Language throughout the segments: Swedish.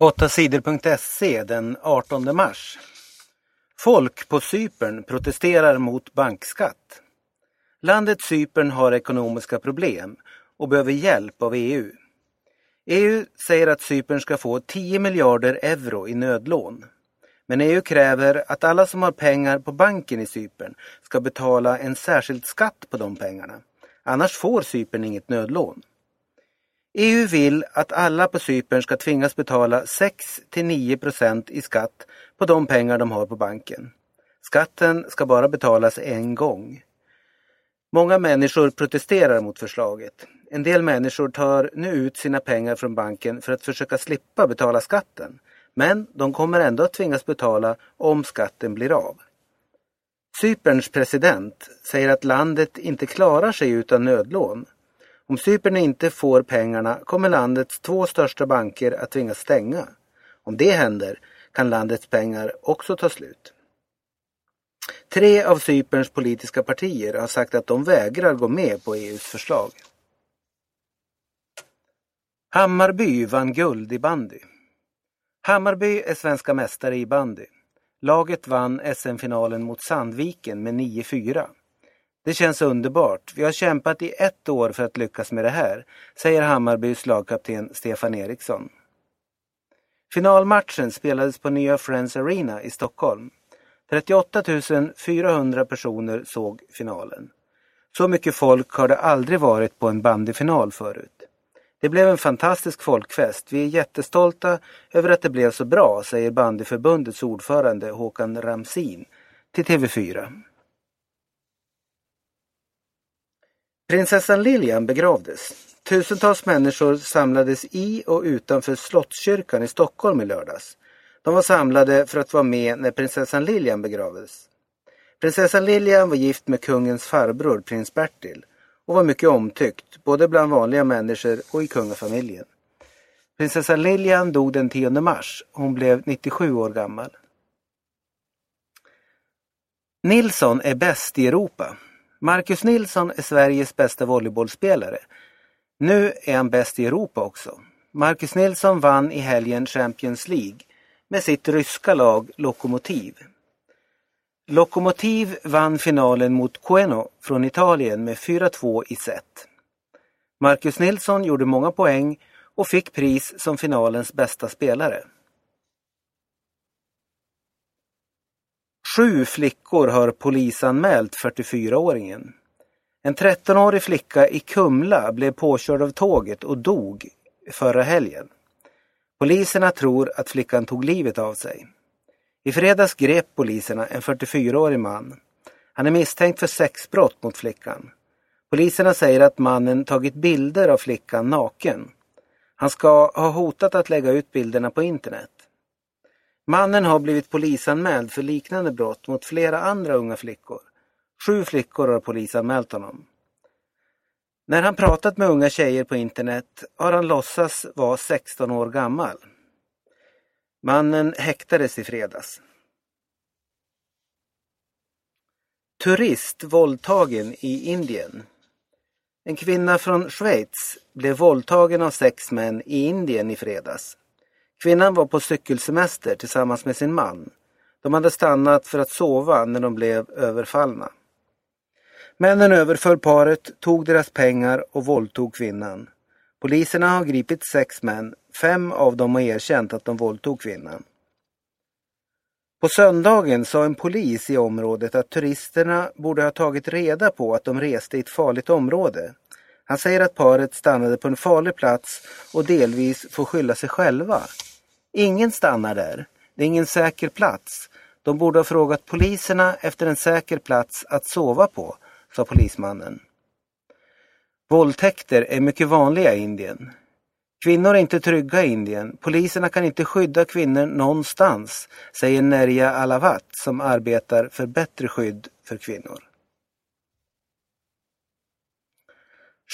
8sidor.se den 18 mars. Folk på Cypern protesterar mot bankskatt. Landet Cypern har ekonomiska problem och behöver hjälp av EU. EU säger att Cypern ska få 10 miljarder euro i nödlån. Men EU kräver att alla som har pengar på banken i Cypern ska betala en särskild skatt på de pengarna. Annars får Cypern inget nödlån. EU vill att alla på Cypern ska tvingas betala 6-9 procent i skatt på de pengar de har på banken. Skatten ska bara betalas en gång. Många människor protesterar mot förslaget. En del människor tar nu ut sina pengar från banken för att försöka slippa betala skatten. Men de kommer ändå att tvingas betala om skatten blir av. Cyperns president säger att landet inte klarar sig utan nödlån om Cypern inte får pengarna kommer landets två största banker att tvingas stänga. Om det händer kan landets pengar också ta slut. Tre av Cyperns politiska partier har sagt att de vägrar gå med på EUs förslag. Hammarby vann guld i bandy. Hammarby är svenska mästare i bandy. Laget vann SM-finalen mot Sandviken med 9-4. Det känns underbart. Vi har kämpat i ett år för att lyckas med det här, säger Hammarbys lagkapten Stefan Eriksson. Finalmatchen spelades på nya Friends Arena i Stockholm. 38 400 personer såg finalen. Så mycket folk har det aldrig varit på en bandyfinal förut. Det blev en fantastisk folkfest. Vi är jättestolta över att det blev så bra, säger bandyförbundets ordförande Håkan Ramsin till TV4. Prinsessan Lilian begravdes. Tusentals människor samlades i och utanför Slottskyrkan i Stockholm i lördags. De var samlade för att vara med när prinsessan Lilian begravdes. Prinsessan Lilian var gift med kungens farbror prins Bertil och var mycket omtyckt, både bland vanliga människor och i kungafamiljen. Prinsessan Lilian dog den 10 mars. Hon blev 97 år gammal. Nilsson är bäst i Europa. Marcus Nilsson är Sveriges bästa volleybollspelare. Nu är han bäst i Europa också. Marcus Nilsson vann i helgen Champions League med sitt ryska lag Lokomotiv. Lokomotiv vann finalen mot Queno från Italien med 4-2 i set. Marcus Nilsson gjorde många poäng och fick pris som finalens bästa spelare. Sju flickor har polisanmält 44-åringen. En 13-årig flicka i Kumla blev påkörd av tåget och dog förra helgen. Poliserna tror att flickan tog livet av sig. I fredags grep poliserna en 44-årig man. Han är misstänkt för sexbrott mot flickan. Poliserna säger att mannen tagit bilder av flickan naken. Han ska ha hotat att lägga ut bilderna på internet. Mannen har blivit polisanmäld för liknande brott mot flera andra unga flickor. Sju flickor har polisanmält honom. När han pratat med unga tjejer på internet har han låtsats vara 16 år gammal. Mannen häktades i fredags. Turist våldtagen i Indien. En kvinna från Schweiz blev våldtagen av sex män i Indien i fredags. Kvinnan var på cykelsemester tillsammans med sin man. De hade stannat för att sova när de blev överfallna. Männen överföll paret, tog deras pengar och våldtog kvinnan. Poliserna har gripit sex män. Fem av dem har erkänt att de våldtog kvinnan. På söndagen sa en polis i området att turisterna borde ha tagit reda på att de reste i ett farligt område. Han säger att paret stannade på en farlig plats och delvis får skylla sig själva. Ingen stannar där. Det är ingen säker plats. De borde ha frågat poliserna efter en säker plats att sova på, sa polismannen. Våldtäkter är mycket vanliga i Indien. Kvinnor är inte trygga i Indien. Poliserna kan inte skydda kvinnor någonstans, säger Nerja Alavat som arbetar för bättre skydd för kvinnor.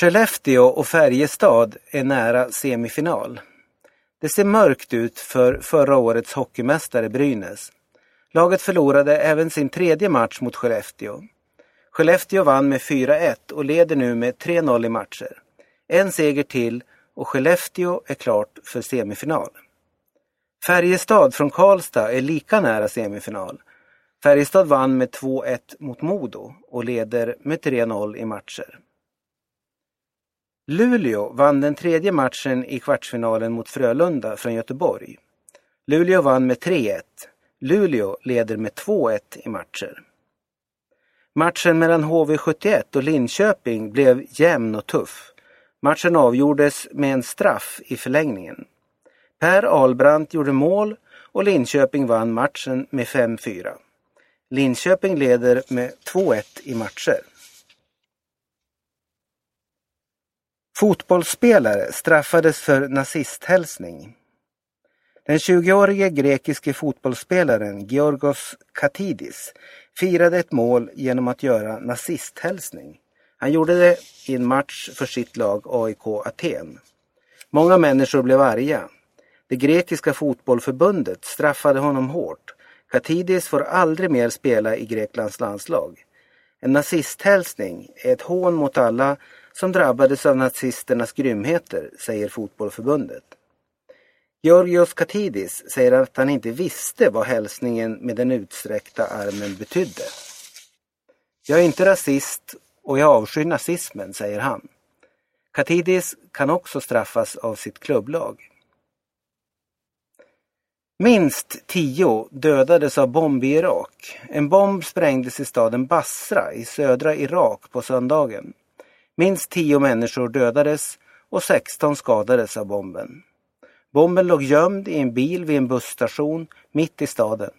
Skellefteå och Färjestad är nära semifinal. Det ser mörkt ut för förra årets hockeymästare Brynäs. Laget förlorade även sin tredje match mot Skellefteå. Skellefteå vann med 4-1 och leder nu med 3-0 i matcher. En seger till och Skellefteå är klart för semifinal. Färjestad från Karlstad är lika nära semifinal. Färjestad vann med 2-1 mot Modo och leder med 3-0 i matcher. Luleå vann den tredje matchen i kvartsfinalen mot Frölunda från Göteborg. Luleå vann med 3-1. Luleå leder med 2-1 i matcher. Matchen mellan HV71 och Linköping blev jämn och tuff. Matchen avgjordes med en straff i förlängningen. Per Albrandt gjorde mål och Linköping vann matchen med 5-4. Linköping leder med 2-1 i matcher. Fotbollsspelare straffades för nazisthälsning. Den 20-årige grekiske fotbollsspelaren Georgos Katidis firade ett mål genom att göra nazisthälsning. Han gjorde det i en match för sitt lag AIK Aten. Många människor blev arga. Det grekiska fotbollförbundet straffade honom hårt. Katidis får aldrig mer spela i Greklands landslag. En nazisthälsning är ett hån mot alla som drabbades av nazisternas grymheter, säger fotbollförbundet. Georgios Katidis säger att han inte visste vad hälsningen med den utsträckta armen betydde. Jag är inte rasist och jag avskyr nazismen, säger han. Katidis kan också straffas av sitt klubblag. Minst tio dödades av bomb i Irak. En bomb sprängdes i staden Basra i södra Irak på söndagen. Minst tio människor dödades och 16 skadades av bomben. Bomben låg gömd i en bil vid en busstation mitt i staden.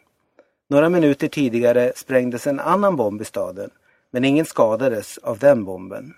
Några minuter tidigare sprängdes en annan bomb i staden, men ingen skadades av den bomben.